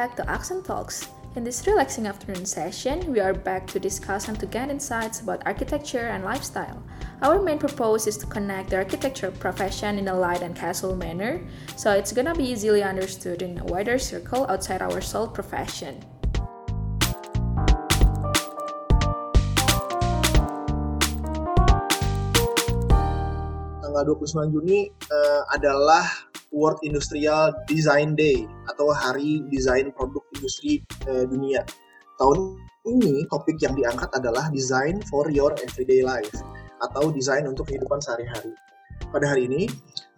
Back to Accent Talks. In this relaxing afternoon session, we are back to discuss and to gain insights about architecture and lifestyle. Our main purpose is to connect the architecture profession in a light and casual manner, so it's gonna be easily understood in a wider circle outside our sole profession. Tanggal 29 Juni uh, adalah World Industrial Design Day atau Hari Desain Produk Industri uh, Dunia. Tahun ini topik yang diangkat adalah Design for Your Everyday Life atau desain untuk kehidupan sehari-hari. Pada hari ini,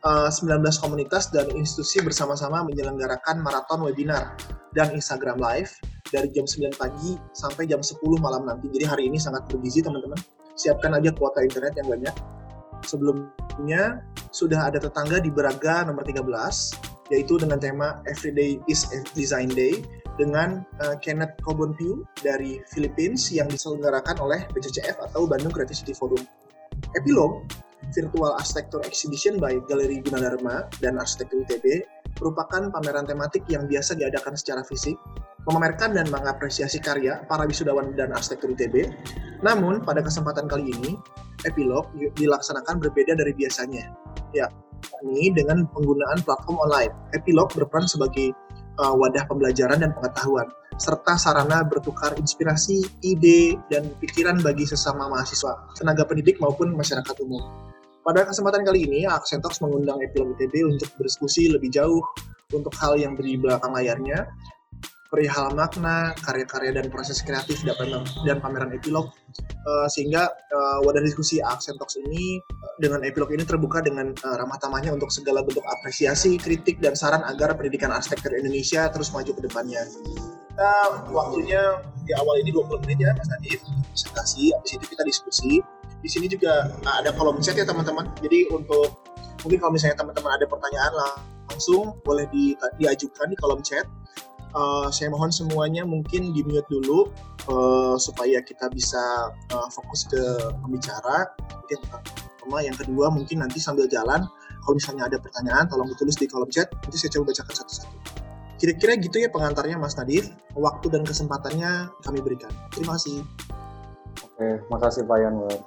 uh, 19 komunitas dan institusi bersama-sama menyelenggarakan maraton webinar dan Instagram Live dari jam 9 pagi sampai jam 10 malam nanti. Jadi hari ini sangat bergizi teman-teman. Siapkan aja kuota internet yang banyak. Sebelumnya sudah ada tetangga di Braga nomor 13 yaitu dengan tema Everyday is Design Day dengan uh, Kenneth Cobonpiu dari Philippines yang diselenggarakan oleh BCCF atau Bandung Creativity Forum. Epilog Virtual Architecture Exhibition by Galeri Gunadarma dan Arsitektur ITB merupakan pameran tematik yang biasa diadakan secara fisik, memamerkan dan mengapresiasi karya para wisudawan dan arsitektur ITB. Namun, pada kesempatan kali ini, epilog dilaksanakan berbeda dari biasanya. Ya, ini dengan penggunaan platform online. Epilog berperan sebagai uh, wadah pembelajaran dan pengetahuan, serta sarana bertukar inspirasi, ide, dan pikiran bagi sesama mahasiswa, tenaga pendidik maupun masyarakat umum. Pada kesempatan kali ini, Aksentox mengundang Epilog ITB untuk berdiskusi lebih jauh untuk hal yang di belakang layarnya, perihal makna, karya-karya dan proses kreatif dan pameran epilog uh, sehingga uh, wadah diskusi Aksen Talks ini uh, dengan epilog ini terbuka dengan uh, ramah tamahnya untuk segala bentuk apresiasi, kritik dan saran agar pendidikan arsitektur Indonesia terus maju ke depannya. Kita waktunya di awal ini 20 menit ya Mas Nadif presentasi, habis itu kita diskusi. Di sini juga uh, ada kolom chat ya teman-teman. Jadi untuk mungkin kalau misalnya teman-teman ada pertanyaan langsung boleh di, diajukan di kolom chat uh, saya mohon semuanya mungkin di mute dulu uh, supaya kita bisa uh, fokus ke pembicara. Yang pertama. Yang kedua mungkin nanti sambil jalan kalau misalnya ada pertanyaan tolong ditulis di kolom chat nanti saya coba bacakan satu-satu. Kira-kira gitu ya pengantarnya Mas Nadif. Waktu dan kesempatannya kami berikan. Terima kasih. Oke, makasih Pak Yanwar.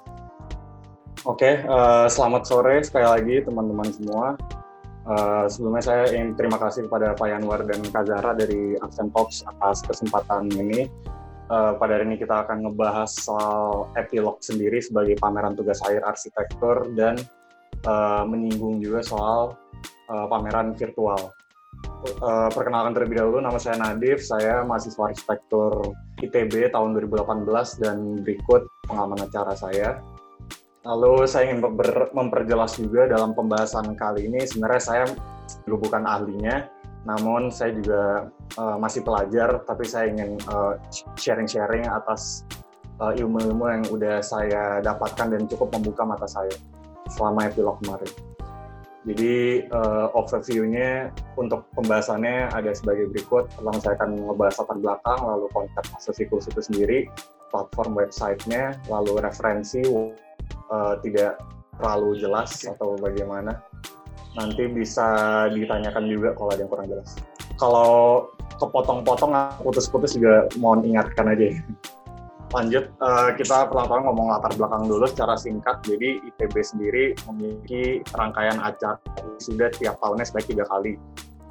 Oke, uh, selamat sore sekali lagi teman-teman semua. Uh, sebelumnya saya ingin terima kasih kepada Pak Yanwar dan Kak Zahra dari Accent Talks atas kesempatan ini. Uh, pada hari ini kita akan ngebahas soal epilog sendiri sebagai pameran tugas akhir arsitektur dan uh, menyinggung juga soal uh, pameran virtual. Uh, perkenalkan terlebih dahulu, nama saya Nadif, saya mahasiswa arsitektur ITB tahun 2018 dan berikut pengalaman acara saya. Lalu saya ingin memperjelas juga dalam pembahasan kali ini sebenarnya saya juga bukan ahlinya, namun saya juga uh, masih pelajar, tapi saya ingin sharing-sharing uh, atas uh, ilmu-ilmu yang udah saya dapatkan dan cukup membuka mata saya selama epilog kemarin. Jadi uh, overview-nya untuk pembahasannya ada sebagai berikut. Pertama saya akan membahas latar belakang, lalu konsep siklus itu sendiri, platform website-nya, lalu referensi uh, tidak terlalu jelas atau bagaimana nanti bisa ditanyakan juga kalau ada yang kurang jelas. Kalau kepotong-potong putus-putus juga mohon ingatkan aja. Lanjut uh, kita pertama ngomong latar belakang dulu secara singkat. Jadi ITB sendiri memiliki rangkaian acara sudah tiap tahunnya sebaik tiga kali.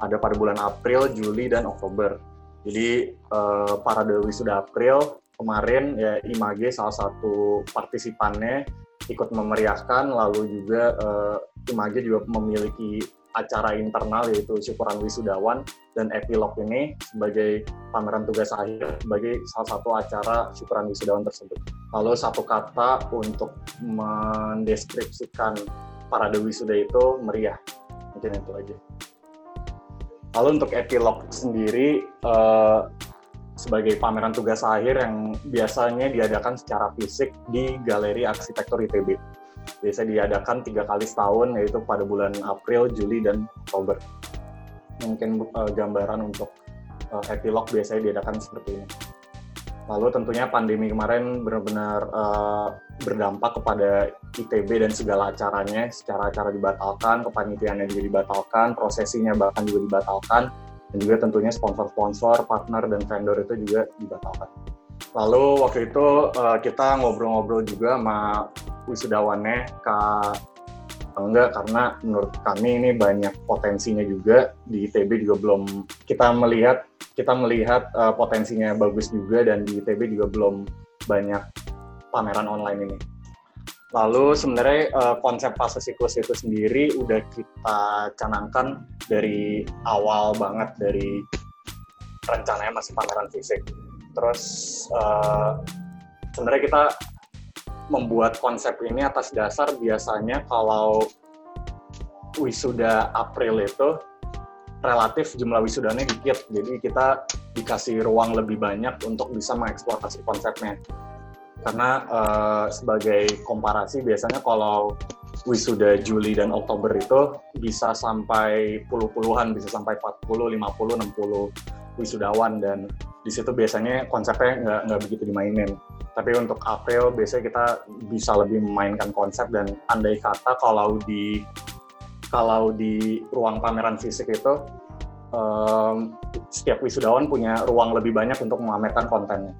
Ada pada bulan April, Juli, dan Oktober. Jadi uh, para dewi sudah April kemarin ya IMAGE salah satu partisipannya ikut memeriahkan lalu juga uh, juga memiliki acara internal yaitu syukuran wisudawan dan epilog ini sebagai pameran tugas akhir sebagai salah satu acara syukuran wisudawan tersebut. Lalu satu kata untuk mendeskripsikan para dewi wisuda itu meriah. Mungkin itu aja. Lalu untuk epilog sendiri uh, sebagai pameran tugas akhir yang biasanya diadakan secara fisik di Galeri Arsitektur ITB. Biasa diadakan tiga kali setahun, yaitu pada bulan April, Juli, dan Oktober. Mungkin uh, gambaran untuk uh, epilog biasanya diadakan seperti ini. Lalu tentunya pandemi kemarin benar-benar uh, berdampak kepada ITB dan segala acaranya. Secara acara dibatalkan, kepanitiaannya juga dibatalkan, prosesinya bahkan juga dibatalkan, dan juga tentunya sponsor-sponsor, partner dan vendor itu juga dibatalkan. Lalu waktu itu uh, kita ngobrol-ngobrol juga sama wisudawannya Kak enggak karena menurut kami ini banyak potensinya juga di ITB juga belum kita melihat kita melihat uh, potensinya bagus juga dan di ITB juga belum banyak pameran online ini. Lalu sebenarnya uh, konsep fase siklus itu sendiri udah kita canangkan dari awal banget dari rencananya masih pameran fisik. Terus uh, sebenarnya kita membuat konsep ini atas dasar biasanya kalau wisuda April itu relatif jumlah wisudanya dikit, jadi kita dikasih ruang lebih banyak untuk bisa mengeksplorasi konsepnya. Karena uh, sebagai komparasi biasanya kalau wisuda Juli dan Oktober itu bisa sampai puluh-puluhan, bisa sampai 40, 50, 60 wisudawan dan di situ biasanya konsepnya nggak nggak begitu dimainin. Tapi untuk April biasanya kita bisa lebih memainkan konsep dan andai kata kalau di kalau di ruang pameran fisik itu um, setiap wisudawan punya ruang lebih banyak untuk memamerkan kontennya.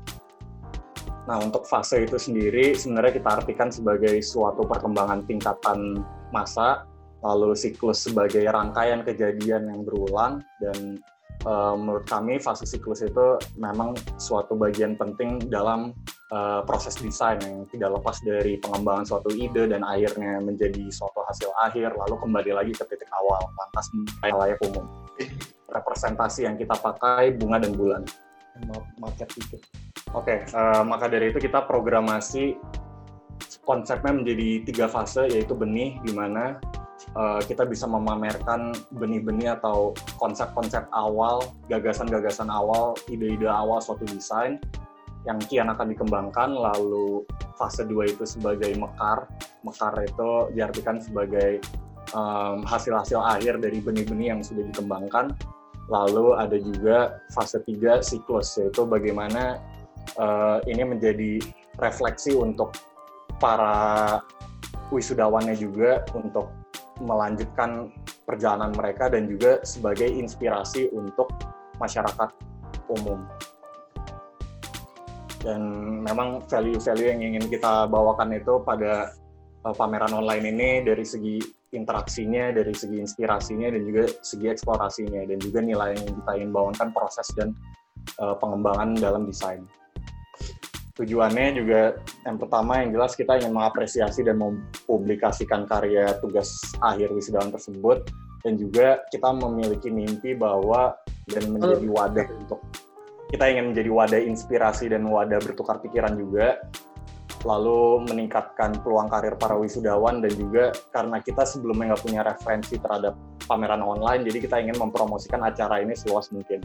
Nah untuk fase itu sendiri sebenarnya kita artikan sebagai suatu perkembangan tingkatan masa, lalu siklus sebagai rangkaian kejadian yang berulang dan uh, menurut kami fase siklus itu memang suatu bagian penting dalam uh, proses desain yang tidak lepas dari pengembangan suatu ide dan akhirnya menjadi suatu hasil akhir lalu kembali lagi ke titik awal lantas layak umum. Representasi yang kita pakai bunga dan bulan. Market tiket oke okay, uh, maka dari itu kita programasi konsepnya menjadi tiga fase yaitu benih di mana uh, kita bisa memamerkan benih-benih atau konsep-konsep awal, gagasan-gagasan awal, ide-ide awal suatu desain yang kian akan dikembangkan, lalu fase 2 itu sebagai mekar. Mekar itu diartikan sebagai hasil-hasil um, akhir dari benih-benih yang sudah dikembangkan. Lalu ada juga fase 3 siklus, yaitu bagaimana uh, ini menjadi refleksi untuk para wisudawannya juga untuk melanjutkan perjalanan mereka dan juga sebagai inspirasi untuk masyarakat umum. Dan memang value-value yang ingin kita bawakan itu pada uh, pameran online ini dari segi interaksinya, dari segi inspirasinya, dan juga segi eksplorasinya, dan juga nilai yang kita ingin bawakan proses dan uh, pengembangan dalam desain tujuannya juga yang pertama yang jelas kita ingin mengapresiasi dan mempublikasikan karya tugas akhir wisudawan tersebut dan juga kita memiliki mimpi bahwa dan menjadi wadah untuk kita ingin menjadi wadah inspirasi dan wadah bertukar pikiran juga lalu meningkatkan peluang karir para wisudawan dan juga karena kita sebelumnya nggak punya referensi terhadap pameran online jadi kita ingin mempromosikan acara ini seluas mungkin.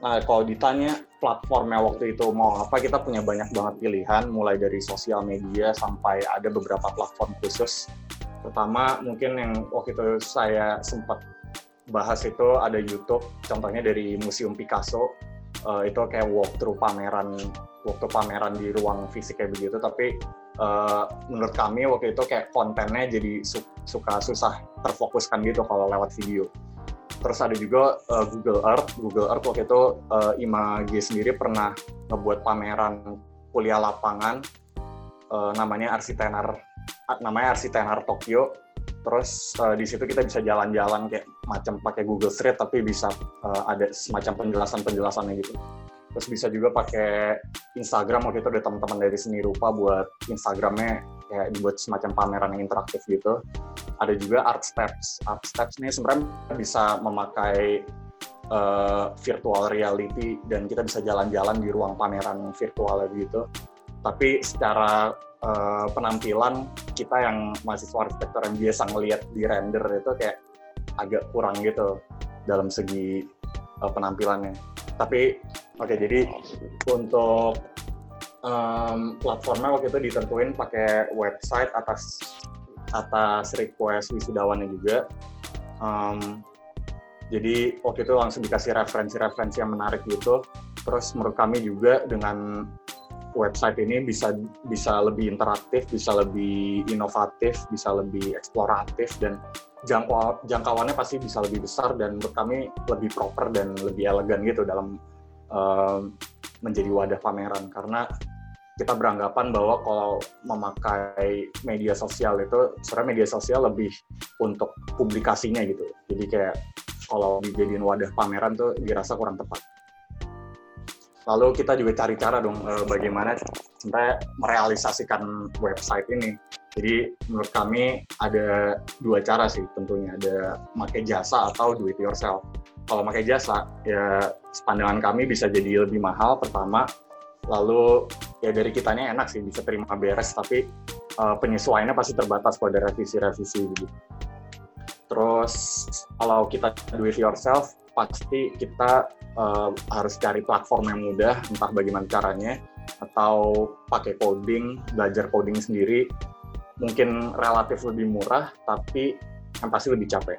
Nah, kalau ditanya platformnya waktu itu mau apa, kita punya banyak banget pilihan, mulai dari sosial media sampai ada beberapa platform khusus. Pertama, mungkin yang waktu itu saya sempat bahas itu ada YouTube, contohnya dari Museum Picasso, uh, itu kayak walkthrough pameran, waktu pameran di ruang fisik kayak begitu, tapi uh, menurut kami waktu itu kayak kontennya jadi su suka susah terfokuskan gitu kalau lewat video terus ada juga uh, Google Earth. Google Earth waktu itu uh, Ima G sendiri pernah ngebuat pameran kuliah lapangan uh, namanya Arsitenar namanya Arsitenar Tokyo. Terus uh, di situ kita bisa jalan-jalan kayak macam pakai Google Street tapi bisa uh, ada semacam penjelasan-penjelasannya gitu. Terus bisa juga pakai Instagram waktu itu ada teman-teman dari seni rupa buat Instagramnya kayak dibuat semacam pameran yang interaktif gitu ada juga art steps. Art steps ini sebenarnya bisa memakai uh, virtual reality dan kita bisa jalan-jalan di ruang pameran virtual gitu. Tapi secara uh, penampilan kita yang mahasiswa arsitektur yang biasa ngelihat di render itu kayak agak kurang gitu dalam segi uh, penampilannya. Tapi oke okay, jadi untuk um, platformnya waktu itu ditentuin pakai website atas atas request wisudawannya juga. Um, jadi waktu itu langsung dikasih referensi-referensi yang menarik gitu. Terus menurut kami juga dengan website ini bisa bisa lebih interaktif, bisa lebih inovatif, bisa lebih eksploratif dan jangkau jangkauannya pasti bisa lebih besar dan menurut kami lebih proper dan lebih elegan gitu dalam uh, menjadi wadah pameran karena kita beranggapan bahwa kalau memakai media sosial itu sebenarnya media sosial lebih untuk publikasinya gitu. Jadi kayak kalau dijadiin wadah pameran tuh dirasa kurang tepat. Lalu kita juga cari cara dong eh, bagaimana sebenarnya merealisasikan website ini. Jadi menurut kami ada dua cara sih tentunya. Ada pakai jasa atau do it yourself. Kalau pakai jasa ya sepandangan kami bisa jadi lebih mahal. Pertama lalu ya dari kitanya enak sih bisa terima beres tapi uh, penyesuaiannya pasti terbatas pada revisi-revisi gitu. Terus kalau kita do it yourself pasti kita uh, harus cari platform yang mudah entah bagaimana caranya atau pakai coding, belajar coding sendiri mungkin relatif lebih murah tapi yang pasti lebih capek.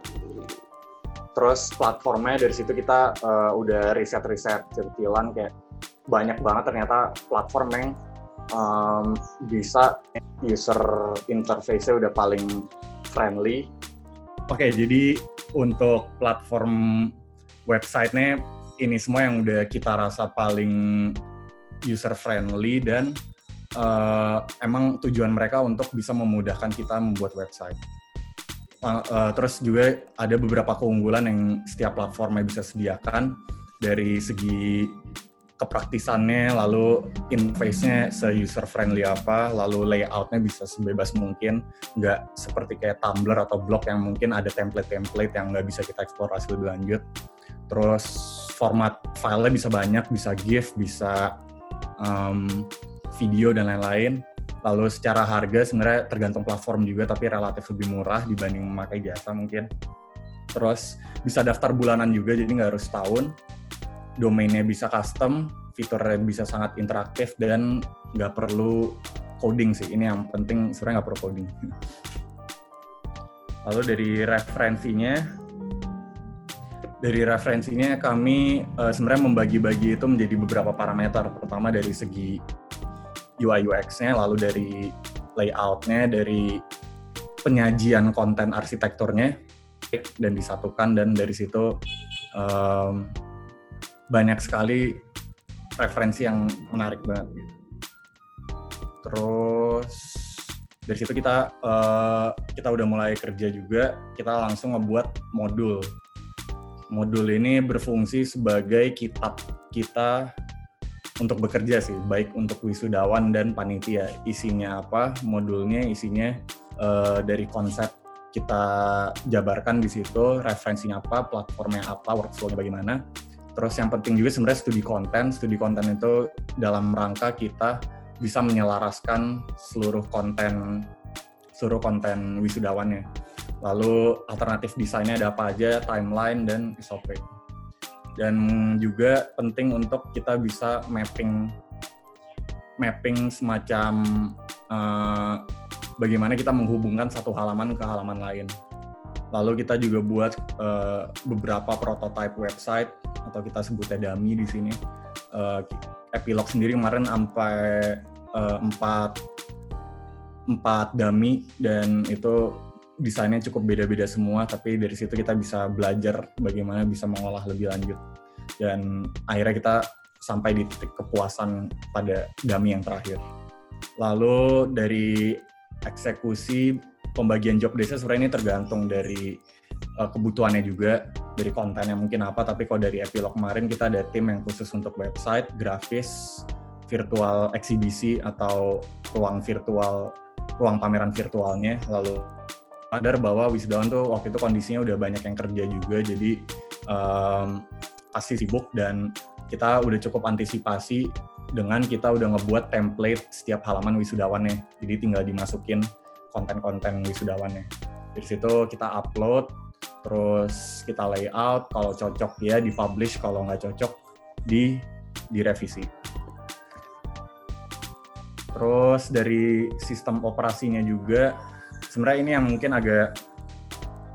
Terus platformnya dari situ kita uh, udah riset-riset kecilan kayak banyak banget ternyata platform yang um, bisa user interface-nya udah paling friendly. Oke, jadi untuk platform website-nya ini semua yang udah kita rasa paling user friendly dan uh, emang tujuan mereka untuk bisa memudahkan kita membuat website. Uh, uh, terus juga ada beberapa keunggulan yang setiap platformnya bisa sediakan dari segi kepraktisannya, lalu interface-nya se-user friendly apa, lalu layout-nya bisa sebebas mungkin, nggak seperti kayak Tumblr atau blog yang mungkin ada template-template yang nggak bisa kita eksplorasi lebih lanjut. Terus format filenya bisa banyak, bisa GIF, bisa um, video dan lain-lain. Lalu secara harga sebenarnya tergantung platform juga, tapi relatif lebih murah dibanding memakai jasa mungkin. Terus bisa daftar bulanan juga, jadi nggak harus tahun domainnya bisa custom, fiturnya bisa sangat interaktif dan nggak perlu coding sih. Ini yang penting sebenarnya nggak perlu coding. Lalu dari referensinya, dari referensinya kami uh, sebenarnya membagi-bagi itu menjadi beberapa parameter. Pertama dari segi UI UX-nya, lalu dari layout-nya, dari penyajian konten arsitekturnya dan disatukan dan dari situ um, banyak sekali referensi yang menarik banget. Terus dari situ kita uh, kita udah mulai kerja juga, kita langsung ngebuat modul. Modul ini berfungsi sebagai kitab kita untuk bekerja sih, baik untuk wisudawan dan panitia. Isinya apa? Modulnya isinya uh, dari konsep kita jabarkan di situ, referensinya apa, platformnya apa, workflow-nya bagaimana Terus yang penting juga sebenarnya studi konten. Studi konten itu dalam rangka kita bisa menyelaraskan seluruh konten seluruh konten wisudawannya. Lalu alternatif desainnya ada apa aja, timeline dan SOP. Dan juga penting untuk kita bisa mapping mapping semacam uh, bagaimana kita menghubungkan satu halaman ke halaman lain. Lalu kita juga buat uh, beberapa prototype website atau kita sebutnya dummy di sini. Uh, epilog sendiri kemarin sampai uh, empat empat dummy dan itu desainnya cukup beda-beda semua tapi dari situ kita bisa belajar bagaimana bisa mengolah lebih lanjut dan akhirnya kita sampai di titik kepuasan pada dummy yang terakhir. Lalu dari eksekusi pembagian job desa sebenarnya ini tergantung dari uh, kebutuhannya juga dari kontennya mungkin apa. Tapi kalau dari epilog kemarin kita ada tim yang khusus untuk website grafis virtual eksibisi atau ruang virtual ruang pameran virtualnya. Lalu sadar bahwa Wisdawan tuh waktu itu kondisinya udah banyak yang kerja juga. Jadi um, pasti sibuk dan kita udah cukup antisipasi dengan kita udah ngebuat template setiap halaman wisudawannya jadi tinggal dimasukin konten-konten wisudawannya. Dari situ kita upload terus kita layout kalau cocok ya dipublish kalau nggak cocok di direvisi. Terus dari sistem operasinya juga sebenarnya ini yang mungkin agak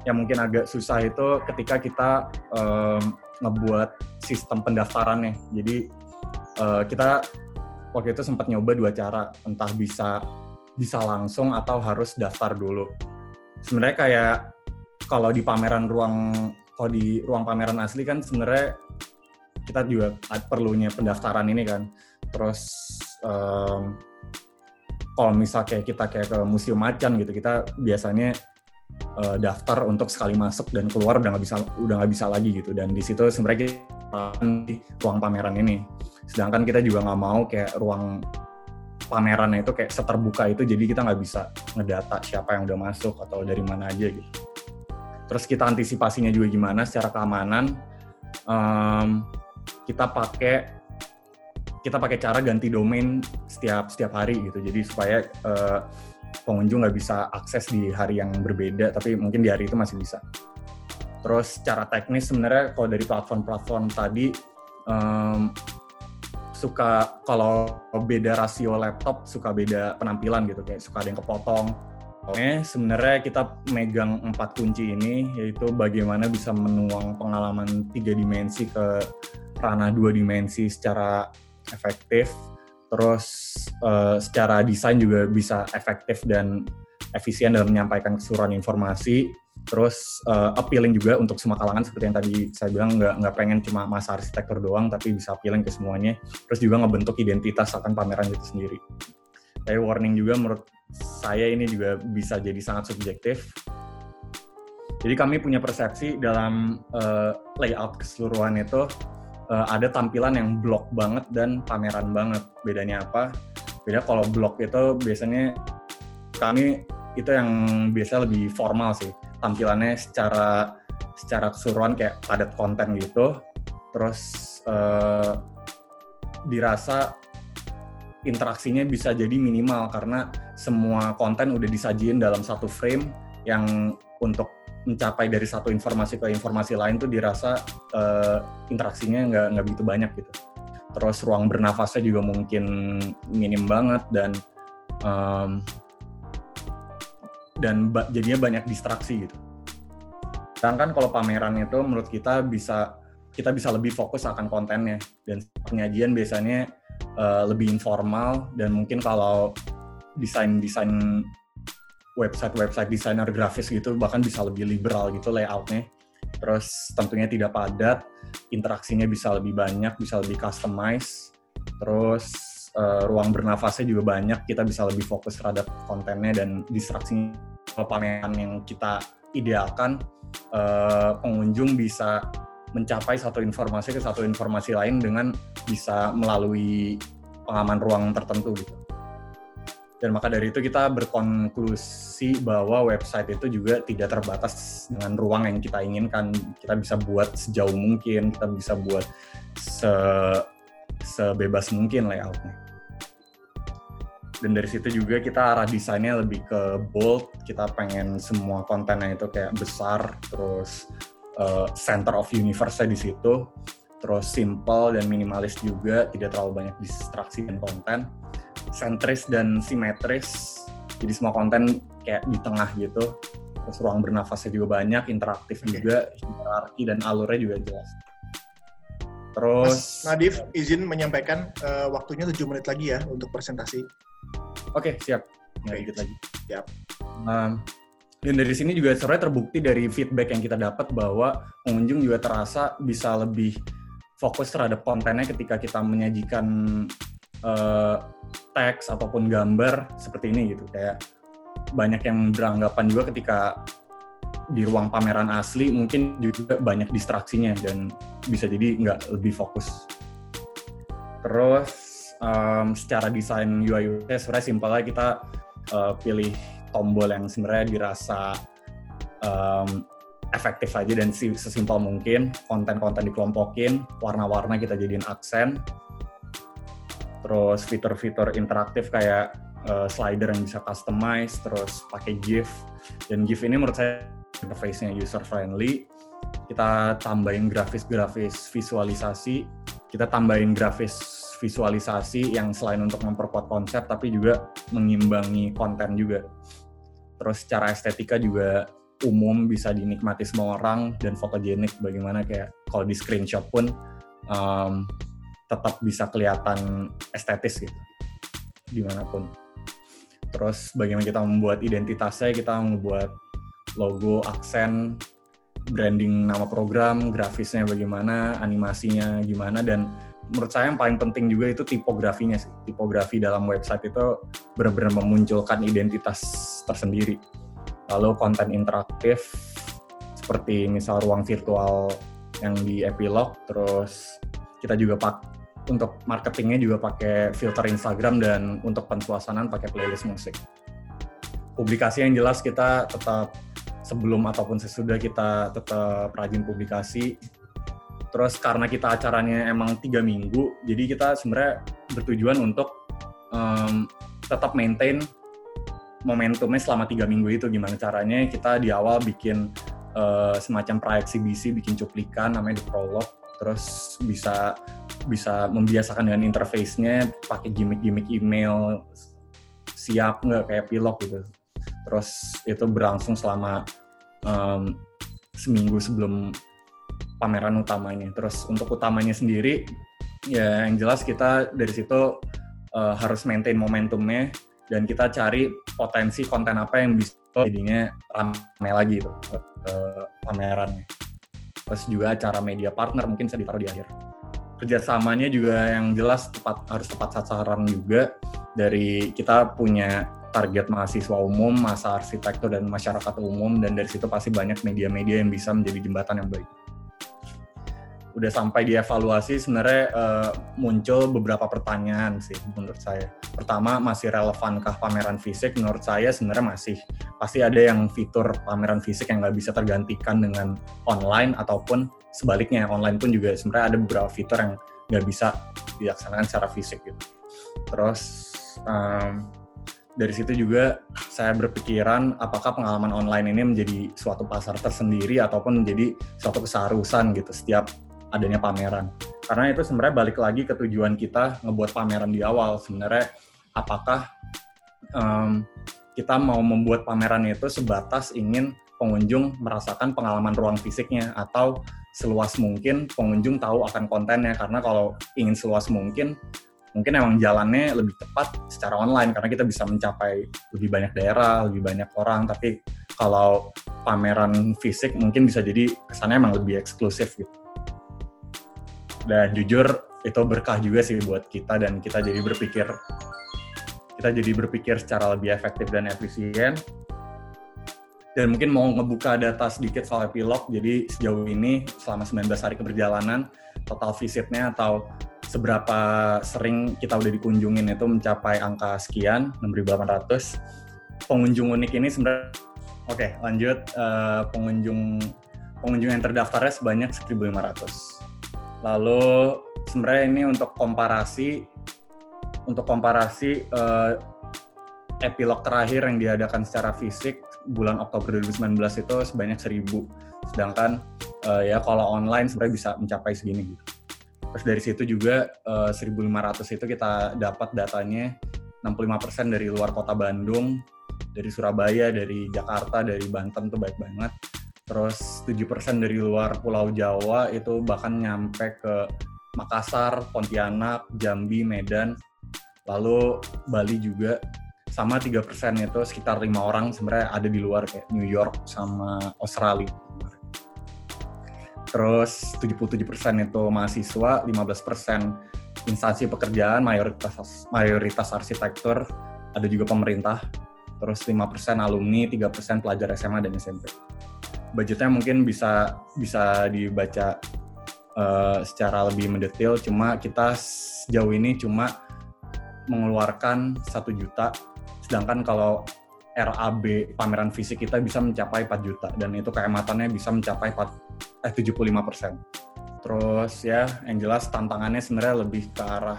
yang mungkin agak susah itu ketika kita um, ngebuat sistem pendaftarannya jadi uh, kita waktu itu sempat nyoba dua cara entah bisa bisa langsung atau harus daftar dulu. Sebenarnya kayak kalau di pameran ruang kalau di ruang pameran asli kan sebenarnya kita juga perlunya pendaftaran ini kan. Terus um, kalau misal kayak kita kayak ke museum macan gitu kita biasanya uh, daftar untuk sekali masuk dan keluar udah nggak bisa udah nggak bisa lagi gitu. Dan di situ sebenarnya di ruang pameran ini. Sedangkan kita juga nggak mau kayak ruang pamerannya itu kayak seterbuka itu jadi kita nggak bisa ngedata siapa yang udah masuk atau dari mana aja gitu. Terus kita antisipasinya juga gimana secara keamanan um, kita pakai kita pakai cara ganti domain setiap setiap hari gitu. Jadi supaya uh, pengunjung nggak bisa akses di hari yang berbeda tapi mungkin di hari itu masih bisa. Terus secara teknis sebenarnya kalau dari platform-platform tadi um, suka kalau beda rasio laptop suka beda penampilan gitu kayak suka ada yang kepotong. Oke, sebenarnya kita megang empat kunci ini yaitu bagaimana bisa menuang pengalaman tiga dimensi ke ranah dua dimensi secara efektif, terus uh, secara desain juga bisa efektif dan efisien dalam menyampaikan keseluruhan informasi, terus uh, appealing juga untuk semua kalangan seperti yang tadi saya bilang nggak nggak pengen cuma masa arsitektur doang tapi bisa appealing ke semuanya. Terus juga ngebentuk identitas akan pameran itu sendiri. Saya warning juga menurut saya ini juga bisa jadi sangat subjektif. Jadi kami punya persepsi dalam uh, layout keseluruhan itu uh, ada tampilan yang blok banget dan pameran banget. Bedanya apa? Beda kalau blok itu biasanya kami itu yang biasa lebih formal sih tampilannya secara secara keseluruhan kayak padat konten gitu. Terus uh, dirasa interaksinya bisa jadi minimal karena semua konten udah disajiin dalam satu frame yang untuk mencapai dari satu informasi ke informasi lain tuh dirasa uh, interaksinya nggak nggak begitu banyak gitu. Terus ruang bernafasnya juga mungkin minim banget dan um, dan ba jadinya banyak distraksi gitu. Sedangkan kalau pameran itu menurut kita bisa kita bisa lebih fokus akan kontennya. Dan penyajian biasanya uh, lebih informal dan mungkin kalau desain-desain website-website desainer grafis gitu bahkan bisa lebih liberal gitu layoutnya. Terus tentunya tidak padat interaksinya bisa lebih banyak bisa lebih customize. Terus uh, ruang bernafasnya juga banyak, kita bisa lebih fokus terhadap kontennya dan distraksi pameran yang kita idealkan, uh, pengunjung bisa mencapai satu informasi ke satu informasi lain dengan bisa melalui pengaman ruang tertentu gitu. Dan maka dari itu kita berkonklusi bahwa website itu juga tidak terbatas dengan ruang yang kita inginkan. Kita bisa buat sejauh mungkin, kita bisa buat se sebebas mungkin layoutnya dan dari situ juga kita arah desainnya lebih ke bold. Kita pengen semua kontennya itu kayak besar terus uh, center of universe-nya di situ. Terus simple dan minimalis juga tidak terlalu banyak distraksi dan konten. Sentris dan simetris. Jadi semua konten kayak di tengah gitu. Terus ruang bernafasnya juga banyak interaktif juga hierarki dan alurnya juga jelas. Terus Mas Nadif izin menyampaikan uh, waktunya 7 menit lagi ya untuk presentasi. Oke, okay, siap. Nggak dikit lagi. Siap. Um, dan dari sini juga sebenarnya terbukti dari feedback yang kita dapat bahwa pengunjung juga terasa bisa lebih fokus terhadap kontennya ketika kita menyajikan uh, teks ataupun gambar seperti ini gitu kayak banyak yang beranggapan juga ketika di ruang pameran asli mungkin juga banyak distraksinya dan bisa jadi nggak lebih fokus. Terus um, secara desain UI UX sebenarnya simpelnya kita uh, pilih tombol yang sebenarnya dirasa um, efektif aja dan sesimpel mungkin. Konten-konten dikelompokin warna-warna kita jadiin aksen. Terus fitur-fitur interaktif kayak uh, slider yang bisa customize terus pakai GIF. Dan GIF ini menurut saya interface-nya user friendly kita tambahin grafis-grafis visualisasi. Kita tambahin grafis visualisasi yang selain untuk memperkuat konsep tapi juga mengimbangi konten juga. Terus secara estetika juga umum bisa dinikmati semua orang dan fotogenik bagaimana kayak kalau di screenshot pun um, tetap bisa kelihatan estetis gitu di mana pun terus bagaimana kita membuat identitasnya kita membuat logo, aksen, branding nama program, grafisnya bagaimana, animasinya gimana, dan menurut saya yang paling penting juga itu tipografinya sih. Tipografi dalam website itu benar-benar memunculkan identitas tersendiri. Lalu konten interaktif seperti misal ruang virtual yang di Epilog, terus kita juga pak untuk marketingnya juga pakai filter Instagram dan untuk pensuasanan pakai playlist musik. Publikasi yang jelas kita tetap sebelum ataupun sesudah kita tetap rajin publikasi. Terus karena kita acaranya emang tiga minggu, jadi kita sebenarnya bertujuan untuk um, tetap maintain momentumnya selama tiga minggu itu. Gimana caranya kita di awal bikin uh, semacam pra-eksibisi, bikin cuplikan namanya di prolog, terus bisa bisa membiasakan dengan interface-nya pakai gimmick-gimmick email siap nggak kayak pilok gitu. Terus itu berlangsung selama um, seminggu sebelum pameran utamanya. Terus untuk utamanya sendiri ya yang jelas kita dari situ uh, harus maintain momentumnya dan kita cari potensi konten apa yang bisa jadinya ramai lagi itu uh, pamerannya. Terus juga acara media partner mungkin bisa ditaruh di akhir. Kerjasamanya juga yang jelas tepat harus tepat sasaran juga dari kita punya target mahasiswa umum, masa arsitektur dan masyarakat umum dan dari situ pasti banyak media-media yang bisa menjadi jembatan yang baik. Udah sampai dievaluasi sebenarnya uh, muncul beberapa pertanyaan sih menurut saya. Pertama masih relevankah pameran fisik? Menurut saya sebenarnya masih. Pasti ada yang fitur pameran fisik yang nggak bisa tergantikan dengan online ataupun sebaliknya online pun juga sebenarnya ada beberapa fitur yang nggak bisa dilaksanakan secara fisik gitu. Terus um, dari situ juga saya berpikiran apakah pengalaman online ini menjadi suatu pasar tersendiri ataupun menjadi suatu keseharusan gitu setiap adanya pameran. Karena itu sebenarnya balik lagi ke tujuan kita ngebuat pameran di awal. Sebenarnya apakah um, kita mau membuat pameran itu sebatas ingin pengunjung merasakan pengalaman ruang fisiknya atau seluas mungkin pengunjung tahu akan kontennya karena kalau ingin seluas mungkin mungkin emang jalannya lebih tepat secara online karena kita bisa mencapai lebih banyak daerah, lebih banyak orang tapi kalau pameran fisik mungkin bisa jadi kesannya emang lebih eksklusif gitu. Dan jujur itu berkah juga sih buat kita dan kita jadi berpikir kita jadi berpikir secara lebih efektif dan efisien dan mungkin mau ngebuka data sedikit soal epilog. Jadi sejauh ini selama 19 hari keberjalanan total visitnya atau seberapa sering kita udah dikunjungin itu mencapai angka sekian 6.800. Pengunjung unik ini sebenarnya oke okay, lanjut uh, pengunjung pengunjung yang terdaftarnya sebanyak 1.500. Lalu sebenarnya ini untuk komparasi untuk komparasi uh, epilog terakhir yang diadakan secara fisik bulan Oktober 2019 itu sebanyak 1000 sedangkan uh, ya kalau online sebenarnya bisa mencapai segini gitu. Terus dari situ juga uh, eh, 1500 itu kita dapat datanya 65% dari luar kota Bandung dari Surabaya dari Jakarta dari Banten tuh baik banget terus 7% dari luar Pulau Jawa itu bahkan nyampe ke Makassar, Pontianak, Jambi, Medan, lalu Bali juga sama tiga persen itu sekitar lima orang sebenarnya ada di luar kayak New York sama Australia. Terus 77% itu mahasiswa, 15% instansi pekerjaan, mayoritas mayoritas arsitektur, ada juga pemerintah, terus 5% alumni, 3% pelajar SMA dan SMP. Budgetnya mungkin bisa bisa dibaca uh, secara lebih mendetail, cuma kita sejauh ini cuma mengeluarkan satu juta Sedangkan kalau RAB pameran fisik kita bisa mencapai 4 juta dan itu kehematannya bisa mencapai 4, eh, 75 persen. Terus ya yang jelas tantangannya sebenarnya lebih ke arah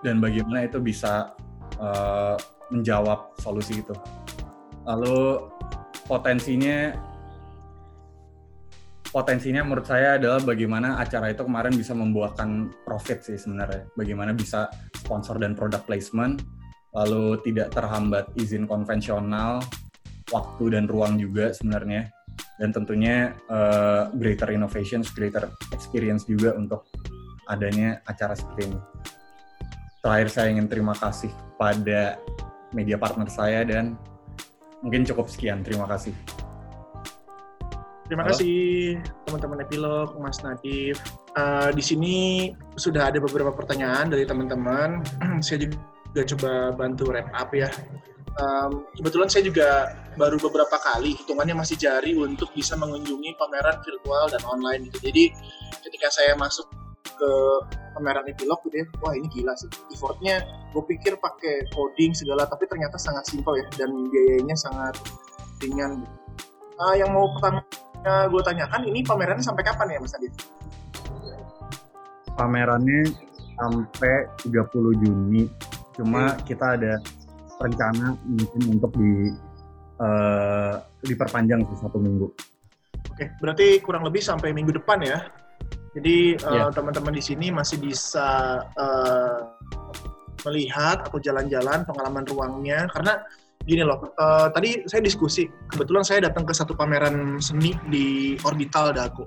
dan bagaimana itu bisa uh, menjawab solusi itu. Lalu potensinya potensinya menurut saya adalah bagaimana acara itu kemarin bisa membuahkan profit sih sebenarnya. Bagaimana bisa sponsor dan product placement lalu tidak terhambat izin konvensional, waktu dan ruang juga sebenarnya, dan tentunya uh, greater innovations, greater experience juga untuk adanya acara seperti ini. Terakhir saya ingin terima kasih pada media partner saya dan mungkin cukup sekian. Terima kasih. Terima Halo. kasih teman-teman Epilog, Mas Nadif. Eh, di sini sudah ada beberapa pertanyaan dari teman-teman. saya juga coba bantu wrap up ya. Em, kebetulan saya juga baru beberapa kali, hitungannya masih jari untuk bisa mengunjungi pameran virtual dan online gitu. Jadi ketika saya masuk ke pameran Epilog gitu ya, wah ini gila sih. Effortnya gue pikir pakai coding segala, tapi ternyata sangat simpel ya dan biayanya sangat ringan. Eh, yang mau pertama gue tanyakan ini pamerannya sampai kapan ya Mas Adit? Pamerannya sampai 30 Juni. Cuma kita ada rencana mungkin untuk di eh, diperpanjang sih satu minggu. Oke, berarti kurang lebih sampai minggu depan ya. Jadi eh, Iya. teman-teman di sini masih bisa eh, melihat atau jalan-jalan pengalaman ruangnya karena gini loh. eh, tadi saya diskusi, kebetulan saya datang ke satu pameran seni di Orbital Dago.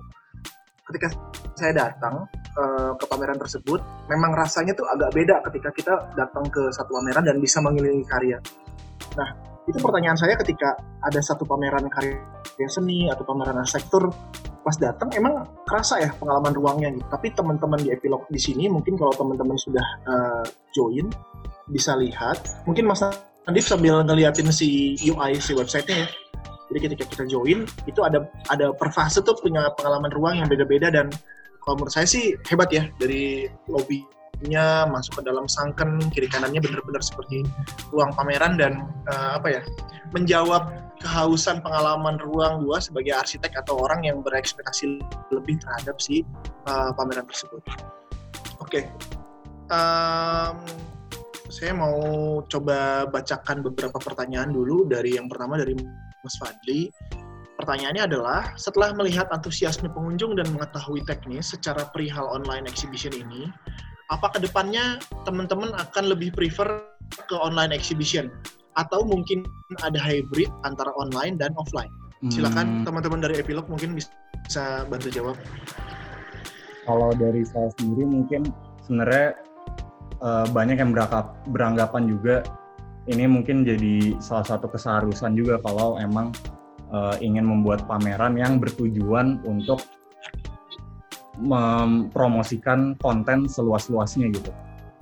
Ketika saya datang eh, ke pameran tersebut, memang rasanya tuh agak beda ketika kita datang ke satu pameran dan bisa mengelilingi karya. Nah, itu pertanyaan saya ketika ada satu pameran karya seni atau pameran arsitektur pas datang emang kerasa ya pengalaman ruangnya gitu. Tapi teman-teman di epilog di sini mungkin kalau teman-teman sudah eh, join bisa lihat. Mungkin Mas Nadif sambil ngeliatin si UI si websitenya ya. Jadi ketika kita join itu ada ada per fase tuh punya pengalaman ruang yang beda-beda dan kalau menurut saya sih hebat ya dari lobbynya masuk ke dalam sangken kiri kanannya bener-bener seperti ruang pameran dan eh, apa ya menjawab kehausan pengalaman ruang gua sebagai arsitek atau orang yang berekspektasi lebih terhadap si uh, pameran tersebut. Oke, Em, saya mau coba bacakan beberapa pertanyaan dulu dari yang pertama dari Mas Fadli. Pertanyaannya adalah, setelah melihat antusiasme pengunjung dan mengetahui teknis secara perihal online exhibition ini, apa ke depannya teman-teman akan lebih prefer ke online exhibition? Atau mungkin ada hybrid antara online dan offline? Silakan Hmm, teman-teman dari Epilog mungkin bisa bantu jawab. kalau dari saya sendiri mungkin sebenarnya eh, banyak yang beranggapan juga ini mungkin jadi salah satu keseharusan juga kalau emang eh, ingin membuat pameran yang bertujuan untuk mempromosikan konten seluas-luasnya gitu.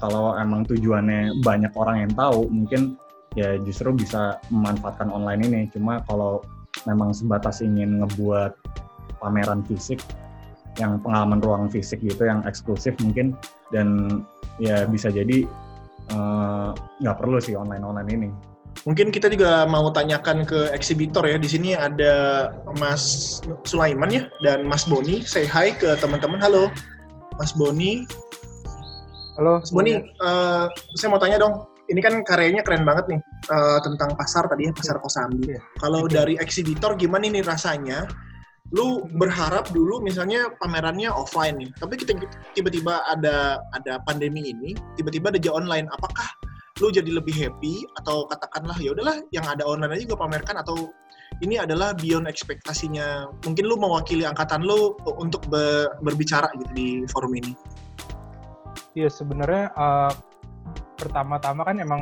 Kalau emang tujuannya banyak orang yang tahu, mungkin ya justru bisa memanfaatkan online ini. Cuma kalau memang sebatas ingin ngebuat pameran fisik, yang pengalaman ruang fisik gitu, yang eksklusif mungkin, dan ya bisa jadi eh, nggak perlu sih online-online ini. Mungkin kita juga mau tanyakan ke eksibitor ya. Di sini ada Mas Sulaiman ya dan Mas Boni. Say hi ke teman-teman. Halo, Mas Boni. Halo, Mas Boni, eh, saya mau tanya dong. Ini kan karyanya keren banget nih eh, tentang pasar tadi ya, pasar Kosambi. Iya. Kalau dari eksibitor gimana nih rasanya? Lu berharap dulu misalnya pamerannya offline nih, tapi kita tiba-tiba ada ada pandemi ini, tiba-tiba ada online. Apakah lu jadi lebih happy atau katakanlah ya udahlah yang ada online aja gue pamerkan atau ini adalah beyond ekspektasinya. Mungkin lu mewakili angkatan lu untuk be- berbicara gitu di forum ini. Iya sebenarnya eh, pertama-tama kan emang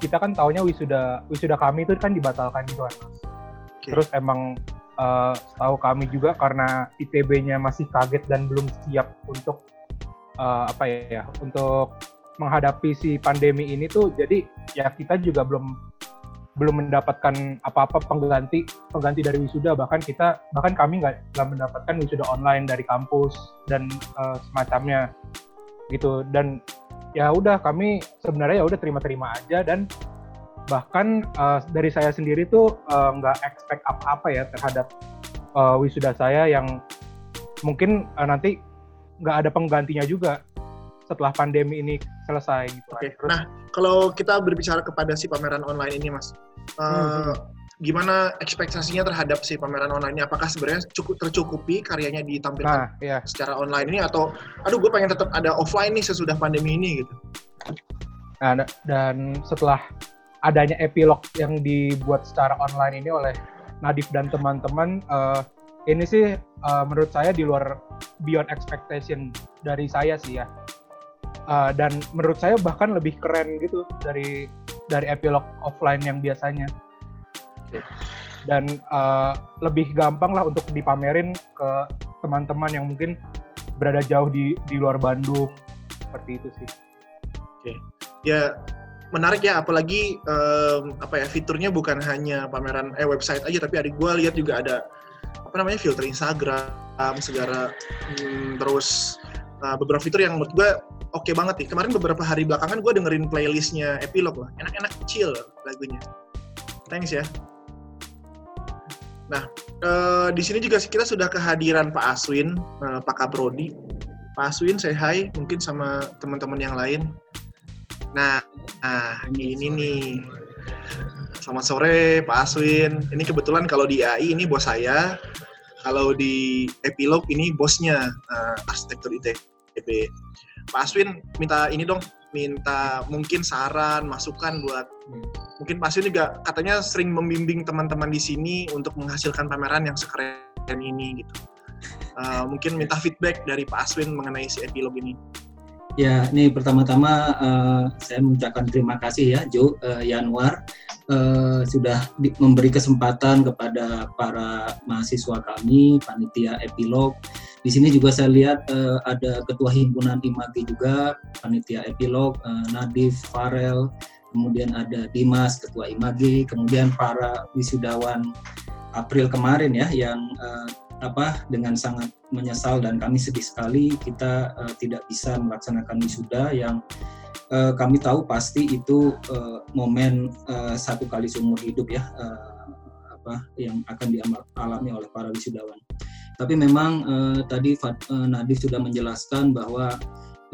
kita kan taunya wisuda wisuda kami itu kan dibatalkan gitu kan. Oke. Terus emang eh, tahu kami juga karena ITB-nya masih kaget dan belum siap untuk eh, apa ya untuk menghadapi si pandemi ini tuh jadi ya kita juga belum belum mendapatkan apa-apa pengganti pengganti dari wisuda. Bahkan kita bahkan kami nggak nggak mendapatkan wisuda online dari kampus dan eh, semacamnya gitu. Dan ya udah kami sebenarnya ya udah terima-terima aja dan bahkan eh, dari saya sendiri tuh eh, nggak expect apa-apa ya terhadap eh, wisuda saya yang mungkin eh, nanti nggak ada penggantinya juga setelah pandemi ini selesai gitu kan. Oke. Terus, Nah, kalau kita berbicara kepada si pameran online ini, Mas, eh, Hmm, gimana ekspektasinya terhadap si pameran online ini? Apakah sebenarnya cukup tercukupi karyanya ditampilkan nah ya secara online ini atau, aduh, gue pengen tetap ada offline nih sesudah pandemi ini gitu? Nah, da- dan setelah adanya epilog yang dibuat secara online ini oleh Nadif dan teman-teman, eh, ini sih eh, menurut saya di luar beyond expectation dari saya sih ya. Eh, dan menurut saya bahkan lebih keren gitu dari dari epilog offline yang biasanya. dan uh, lebih gampang lah untuk dipamerin ke teman-teman yang mungkin berada jauh di di luar Bandung seperti itu sih. Oke, ya menarik ya apalagi um, apa ya fiturnya bukan hanya pameran eh website aja tapi adik gue lihat juga ada apa namanya filter Instagram segala hmm, terus uh, beberapa fitur yang menurut gue oke okay banget nih. Kemarin beberapa hari belakangan gue dengerin playlistnya Epilog lah enak-enak chill lagunya. Thanks ya. Nah uh, di sini juga kita sudah kehadiran Pak Aswin uh, Pak Kaprodi. Pak Aswin saya hai mungkin sama teman-teman yang lain Nah, nah ini nih. Selamat sore Pak Aswin. Ini kebetulan kalau di AI ini bos saya, kalau di Epilog ini bosnya uh, arsitektur ITB. Pak Aswin minta ini dong, minta mungkin saran, masukan buat mungkin Pak Aswin juga katanya sering membimbing teman-teman di sini untuk menghasilkan pameran yang sekeren ini gitu. Uh, mungkin minta feedback dari Pak Aswin mengenai si Epilog ini. Ya, ini pertama-tama uh, saya mengucapkan terima kasih ya Jo uh, Yanwar uh, sudah di, memberi kesempatan kepada para mahasiswa kami panitia epilog. Di sini juga saya lihat uh, ada ketua himpunan Imagi juga panitia epilog uh, Nadif Farel, kemudian ada Dimas ketua Imagi, kemudian para wisudawan April kemarin ya yang uh, apa dengan sangat menyesal dan kami sedih sekali kita uh, tidak bisa melaksanakan wisuda yang uh, kami tahu pasti itu uh, momen uh, satu kali seumur hidup ya uh, apa yang akan dialami oleh para wisudawan. Tapi memang uh, tadi uh, Nadif sudah menjelaskan bahwa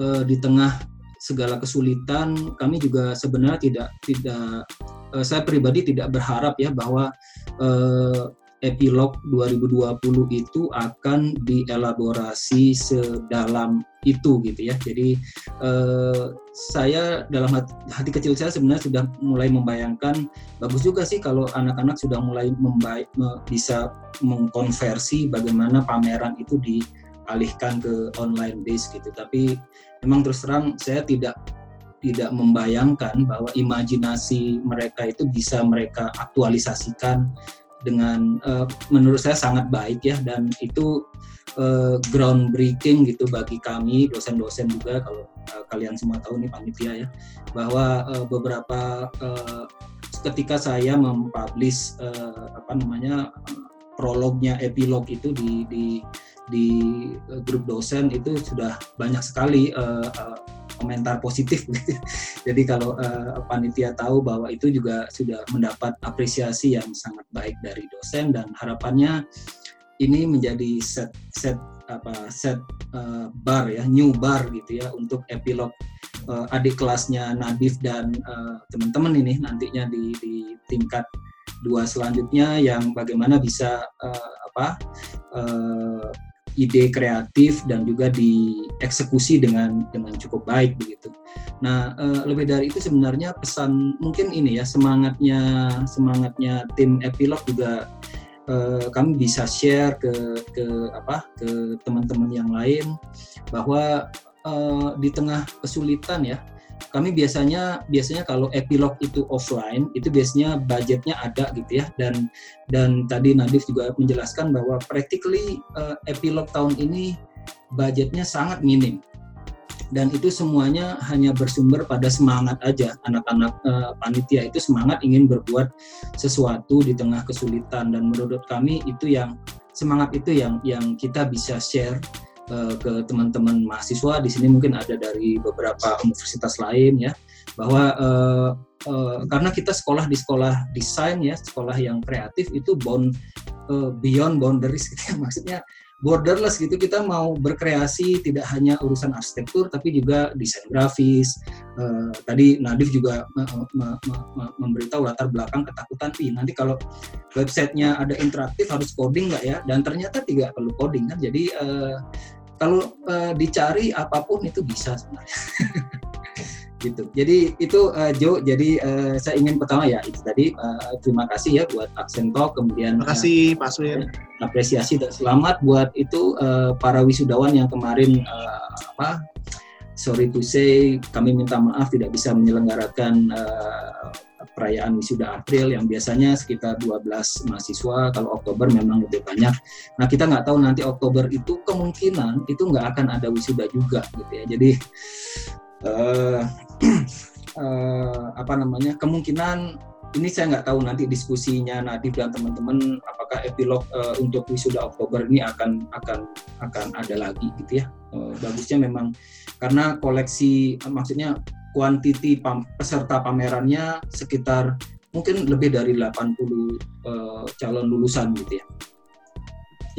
uh, di tengah segala kesulitan kami juga sebenarnya tidak tidak uh, saya pribadi tidak berharap ya bahwa uh, epilog 2020 itu akan dielaborasi sedalam itu gitu ya. Jadi eh, saya dalam hati, hati kecil saya sebenarnya sudah mulai membayangkan bagus juga sih kalau anak-anak sudah mulai membaik, bisa mengkonversi bagaimana pameran itu dialihkan ke online base gitu. Tapi memang terus terang saya tidak tidak membayangkan bahwa imajinasi mereka itu bisa mereka aktualisasikan dengan uh, menurut saya sangat baik ya dan itu uh, groundbreaking gitu bagi kami dosen-dosen juga kalau uh, kalian semua tahu nih panitia ya bahwa uh, beberapa uh, ketika saya mempublish uh, apa namanya prolognya epilog itu di di di grup dosen itu sudah banyak sekali uh, uh, komentar positif. Jadi kalau uh, panitia tahu bahwa itu juga sudah mendapat apresiasi yang sangat baik dari dosen dan harapannya ini menjadi set set apa set uh, bar ya new bar gitu ya untuk epilog uh, adik kelasnya Nadif dan uh, teman-teman ini nantinya di, di tingkat dua selanjutnya yang bagaimana bisa uh, apa uh, ide kreatif dan juga dieksekusi dengan dengan cukup baik begitu. Nah, uh, lebih dari itu sebenarnya pesan mungkin ini ya semangatnya semangatnya tim Epilog juga uh, kami bisa share ke ke apa ke teman-teman yang lain bahwa uh, di tengah kesulitan ya kami biasanya biasanya kalau epilog itu offline itu biasanya budgetnya ada gitu ya. Dan dan tadi Nadif juga menjelaskan bahwa practically uh, epilog tahun ini budgetnya sangat minim. Dan itu semuanya hanya bersumber pada semangat aja. Anak-anak uh, panitia itu semangat ingin berbuat sesuatu di tengah kesulitan. Dan menurut kami itu yang semangat itu yang yang kita bisa share uh, ke teman-teman mahasiswa. Di sini mungkin ada dari beberapa universitas lain ya bahwa uh, uh, karena kita sekolah di sekolah desain ya sekolah yang kreatif itu bond uh, beyond boundaries gitu ya. Maksudnya borderless gitu. Kita mau berkreasi tidak hanya urusan arsitektur tapi juga desain grafis. Uh, tadi Nadif juga me me me memberitahu latar belakang ketakutan. Ih nanti kalau websitenya ada interaktif harus coding nggak ya? Dan ternyata tidak perlu coding kan. Jadi uh, kalau uh, dicari apa pun itu bisa sebenarnya. Gitu. Jadi itu uh, Jo jadi uh, saya ingin pertama ya itu tadi uh, terima kasih ya buat Aksen Talk kemudian terima kasih uh, Pak Swin apresiasi dan selamat buat itu uh, para wisudawan yang kemarin uh, apa sorry to say kami minta maaf tidak bisa menyelenggarakan uh, perayaan wisuda April yang biasanya sekitar 12 mahasiswa, kalau Oktober memang lebih banyak. Nah kita nggak tahu nanti Oktober itu kemungkinan itu nggak akan ada wisuda juga gitu ya. Jadi uh, uh, apa namanya kemungkinan ini saya nggak tahu nanti diskusinya Nadif dan teman-teman apakah epilog uh, untuk wisuda Oktober ini akan akan akan ada lagi gitu ya. Uh, bagusnya memang karena koleksi maksudnya kuantiti pam, peserta pamerannya sekitar mungkin lebih dari 80 uh, calon lulusan gitu ya.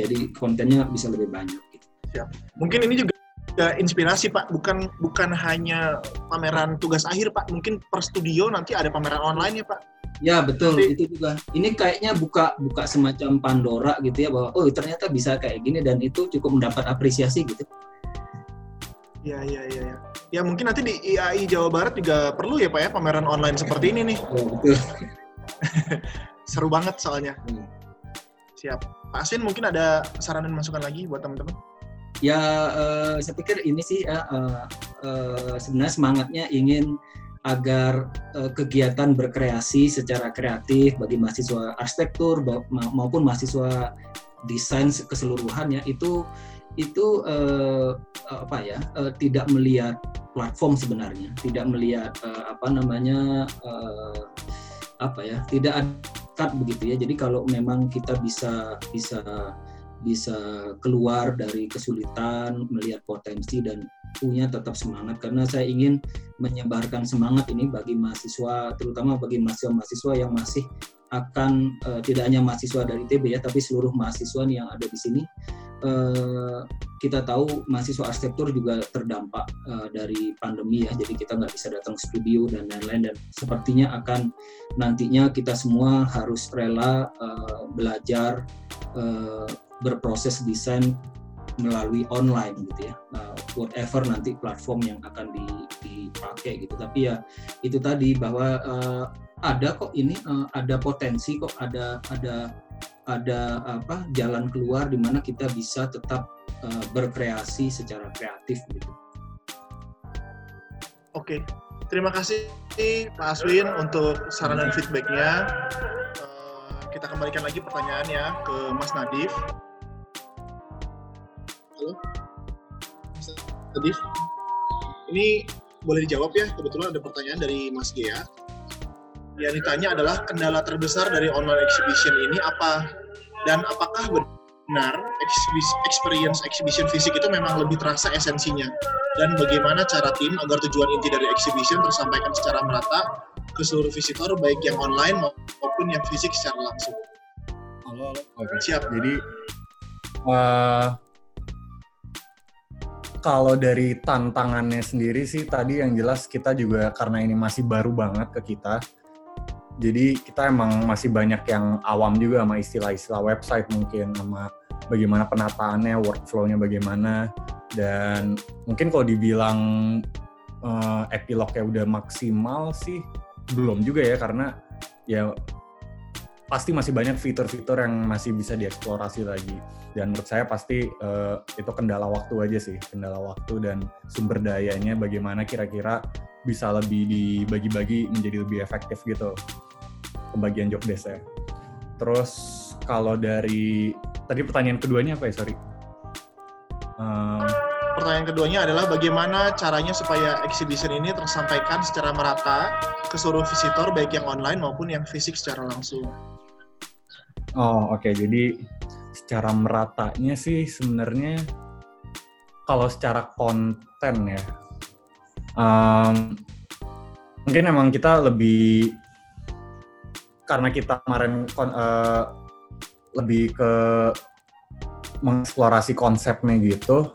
Jadi kontennya bisa lebih banyak. Gitu. Siap. Mungkin ini juga inspirasi Pak, bukan bukan hanya pameran tugas akhir Pak, mungkin per studio nanti ada pameran online ya Pak. Ya betul Jadi, itu juga. Ini kayaknya buka buka semacam Pandora gitu ya bahwa oh ternyata bisa kayak gini dan itu cukup mendapat apresiasi gitu. Ya ya ya ya. Ya mungkin nanti di IAI Jawa Barat juga perlu ya Pak ya pameran online seperti ini nih. Oh, betul. Seru banget soalnya. Hmm. Siap. Pak Aswin mungkin ada saran dan masukan lagi buat teman-teman? Ya uh, saya pikir ini sih uh, uh, sebenarnya semangatnya ingin agar uh, kegiatan berkreasi secara kreatif bagi mahasiswa arsitektur maupun mahasiswa desain keseluruhannya itu itu uh, apa ya uh, tidak melihat platform sebenarnya. Tidak melihat uh, apa namanya uh, apa ya tidak ada begitu ya. Jadi kalau memang kita bisa bisa bisa keluar dari kesulitan melihat potensi dan punya tetap semangat. Karena saya ingin menyebarkan semangat ini bagi mahasiswa terutama bagi mahasiswa-mahasiswa yang masih akan uh, tidak hanya mahasiswa dari TB ya tapi seluruh mahasiswa yang ada di sini uh, kita tahu mahasiswa arsitektur juga terdampak uh, dari pandemi ya. Jadi kita nggak bisa datang studio dan lain-lain. Dan sepertinya akan nantinya kita semua harus rela uh, belajar uh, berproses desain melalui online gitu ya. Uh, whatever nanti platform yang akan dipakai gitu. Tapi ya itu tadi bahwa uh, ada kok ini uh, ada potensi kok ada ada ada apa jalan keluar di mana kita bisa tetap uh, berkreasi secara kreatif gitu. Oke, terima kasih Pak Aswin untuk saran dan feedbacknya. Uh, kita kembalikan lagi pertanyaannya ke Mas Nadif. Halo, Mas Nadif. Ini boleh dijawab ya, kebetulan ada pertanyaan dari Mas Gea yang ditanya adalah kendala terbesar dari online exhibition ini apa dan apakah benar experience exhibition fisik itu memang lebih terasa esensinya dan bagaimana cara tim agar tujuan inti dari exhibition tersampaikan secara merata ke seluruh visitor baik yang online maupun yang fisik secara langsung. Halo, halo. Oke. Siap. Jadi uh, kalau dari tantangannya sendiri sih tadi yang jelas kita juga karena ini masih baru banget ke kita jadi kita emang masih banyak yang awam juga sama istilah-istilah website mungkin sama bagaimana penataannya, workflow-nya bagaimana. Dan mungkin kalau dibilang uh, epilognya udah maksimal sih belum juga ya karena ya pasti masih banyak fitur-fitur yang masih bisa dieksplorasi lagi. Dan menurut saya pasti uh, itu kendala waktu aja sih kendala waktu dan sumber dayanya bagaimana kira-kira bisa lebih dibagi-bagi menjadi lebih efektif gitu pembagian job desk ya. Terus kalau dari tadi pertanyaan keduanya apa ya sorry? Um, pertanyaan keduanya adalah bagaimana caranya supaya exhibition ini tersampaikan secara merata ke seluruh visitor baik yang online maupun yang fisik secara langsung. Oh oke okay. jadi secara meratanya sih sebenarnya kalau secara konten ya um, mungkin emang kita lebih karena kita kemarin uh, lebih ke mengeksplorasi konsepnya gitu.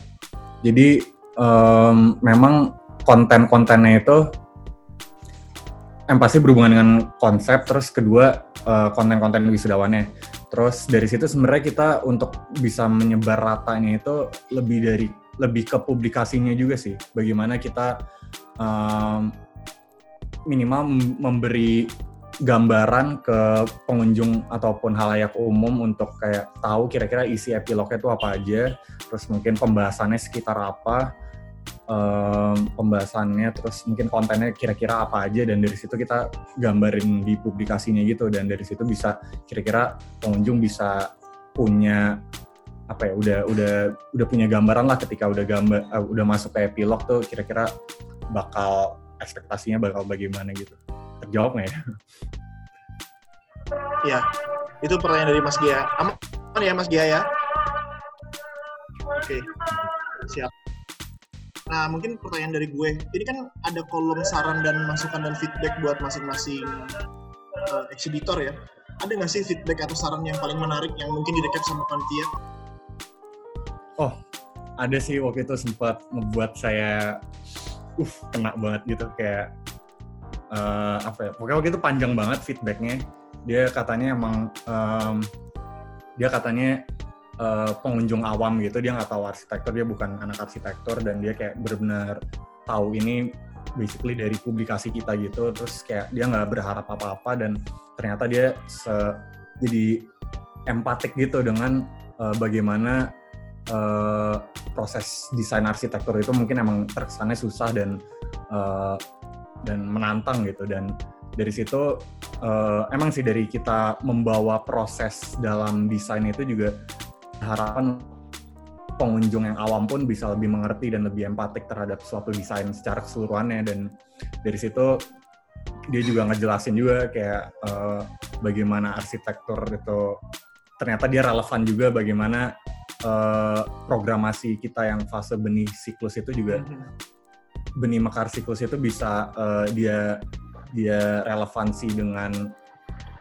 Jadi um, memang konten-kontennya itu yang pasti berhubungan dengan konsep terus kedua uh, konten-konten wisudawannya. Terus dari situ sebenarnya kita untuk bisa menyebar ratanya itu lebih dari lebih ke publikasinya juga sih. Bagaimana kita um, minimal memberi gambaran ke pengunjung ataupun halayak umum untuk kayak tahu kira-kira isi epilognya itu apa aja, terus mungkin pembahasannya sekitar apa, um, pembahasannya terus mungkin kontennya kira-kira apa aja dan dari situ kita gambarin di publikasinya gitu dan dari situ bisa kira-kira pengunjung bisa punya apa ya udah udah udah punya gambaran lah ketika udah gambar uh, udah masuk ke epilog tuh kira-kira bakal ekspektasinya bakal bagaimana gitu terjawab nggak ya? Ya, itu pertanyaan dari Mas Gia. Aman ya Mas Gia ya? Oke, siap. Nah, mungkin pertanyaan dari gue. Ini kan ada kolom saran dan masukan dan feedback buat masing-masing uh, eksibitor ya. Ada nggak sih feedback atau saran yang paling menarik yang mungkin direkap sama panitia? Oh, ada sih waktu itu sempat membuat saya uh kena banget gitu kayak uh, apa ya pokoknya waktu itu panjang banget feedbacknya. Dia katanya emang um, dia katanya uh, pengunjung awam gitu dia nggak tahu arsitektur dia bukan anak arsitektur dan dia kayak benar-benar tahu ini basically dari publikasi kita gitu terus kayak dia nggak berharap apa-apa dan ternyata dia se jadi empatik gitu dengan uh, bagaimana uh, proses desain arsitektur itu mungkin emang terkesannya susah dan uh, dan menantang gitu. Dan dari situ uh, emang sih dari kita membawa proses dalam desain itu juga harapan pengunjung yang awam pun bisa lebih mengerti dan lebih empatik terhadap suatu desain secara keseluruhannya. Dan dari situ dia juga ngejelasin juga kayak uh, bagaimana arsitektur itu ternyata dia relevan juga bagaimana uh, programasi kita yang fase benih siklus itu juga benih mekar siklus itu bisa uh, dia dia relevansi dengan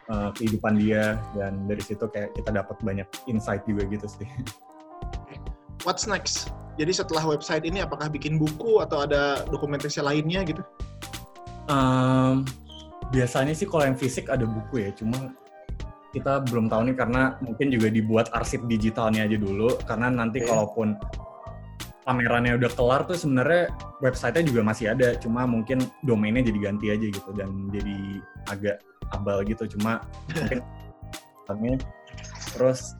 uh, kehidupan dia dan dari situ kayak kita dapat banyak insight juga gitu sih. What's next? Jadi setelah website ini apakah bikin buku atau ada dokumentasi lainnya gitu? Um, biasanya sih kalau yang fisik ada buku ya, cuma kita belum tahu nih karena mungkin juga dibuat arsip digitalnya aja dulu karena nanti okay. kalaupun pamerannya udah kelar tuh sebenarnya websitenya juga masih ada cuma mungkin domainnya jadi ganti aja gitu dan jadi agak abal gitu. Cuma mungkin terus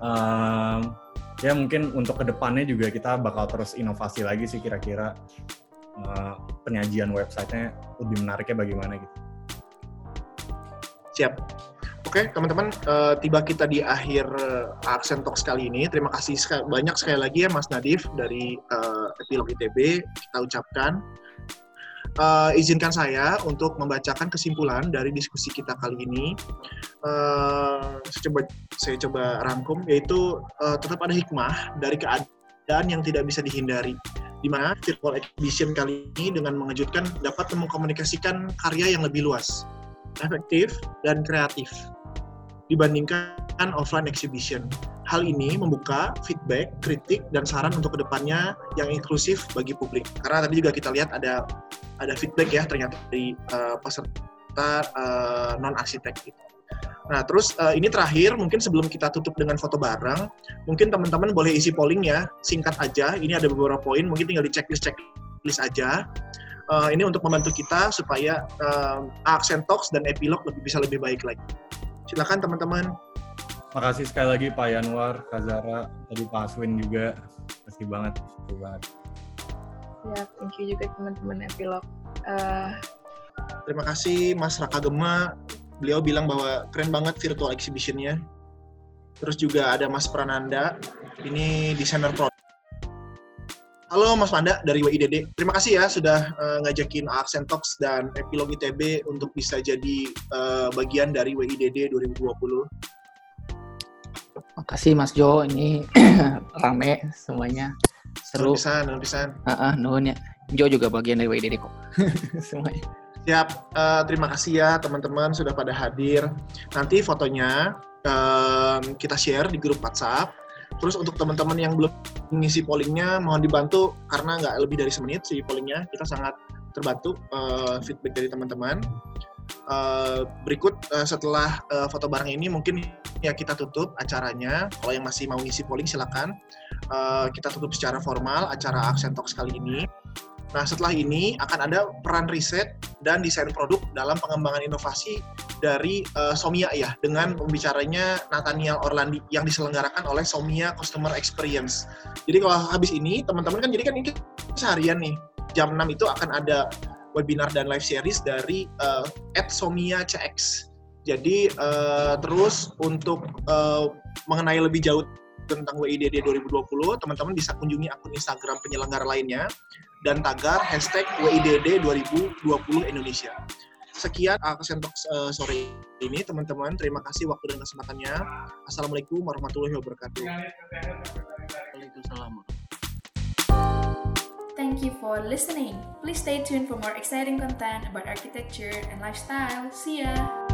um, ya mungkin untuk ke depannya juga kita bakal terus inovasi lagi sih kira-kira uh, penyajian websitenya lebih menariknya bagaimana gitu. Siap Oke, okay, teman-teman, uh, tiba kita di akhir uh, Aksen Talks kali ini. Terima kasih sekali, banyak sekali lagi ya Mas Nadif dari uh, Epilog ITB. Kita ucapkan. Uh, izinkan saya untuk membacakan kesimpulan dari diskusi kita kali ini. Uh, saya coba saya coba rangkum, yaitu uh, tetap ada hikmah dari keadaan yang tidak bisa dihindari di mana virtual exhibition kali ini dengan mengejutkan dapat mengkomunikasikan karya yang lebih luas, efektif, dan kreatif dibandingkan offline exhibition. Hal ini membuka feedback, kritik, dan saran untuk ke depannya yang inklusif bagi publik. Karena tadi juga kita lihat ada ada feedback ya ternyata dari uh, peserta uh, non arsitek gitu. Nah, terus uh, ini terakhir, mungkin sebelum kita tutup dengan foto bareng, mungkin teman-teman boleh isi polling ya, singkat aja. Ini ada beberapa poin, mungkin tinggal di checklist checklist aja. Uh, ini untuk membantu kita supaya uh, Accent Talks dan Epilog lebih bisa lebih baik lagi. Silakan teman-teman. Makasih sekali lagi Pak Yanwar, Kak Zara, tadi Pak Aswin juga. Makasih banget. Makasih banget. Ya, thank you juga teman-teman Epilog. Uh... Terima kasih Mas Raka Gema. Beliau bilang bahwa keren banget virtual exhibition-nya. Terus juga ada Mas Prananda, ini desainer produk Halo Mas Panda dari WIDD. Terima kasih ya sudah uh, ngajakin Accent Talks dan Epilog ITB untuk bisa jadi uh, bagian dari WIDD 2020. Makasih Mas Jo, ini rame semuanya. Seru. Nulisan, nulisan. Uh, uh, nuhun ya. Jo juga bagian dari WIDD kok. semuanya. Siap, uh, terima kasih ya teman-teman sudah pada hadir. Nanti fotonya uh, kita share di grup WhatsApp Terus untuk teman-teman yang belum mengisi pollingnya, mohon dibantu karena nggak lebih dari semenit sih pollingnya. Kita sangat terbantu uh, feedback dari teman-teman. Uh, berikut uh, setelah uh, foto bareng ini mungkin ya kita tutup acaranya. Kalau yang masih mau ngisi polling silakan. Uh, kita tutup secara formal acara Accent Talks kali ini. Nah setelah ini akan ada peran riset dan desain produk dalam pengembangan inovasi dari uh, Somia ya dengan pembicaranya Nathaniel Orlandi yang diselenggarakan oleh Somia Customer Experience. Jadi kalau habis ini teman-teman kan jadi kan ini seharian nih jam 6 itu akan ada webinar dan live series dari uh, Somia CX. Jadi uh, terus untuk uh, mengenai lebih jauh tentang WIDD 2020, teman-teman bisa kunjungi akun Instagram penyelenggara lainnya dan tagar hashtag WIDD 2020 Indonesia. Sekian Aksen Talk uh, sore ini, teman-teman. Terima kasih waktu dan kesempatannya. Assalamualaikum warahmatullahi wabarakatuh. Waalaikumsalam. Thank you for listening. Please stay tuned for more exciting content about architecture and lifestyle. See ya!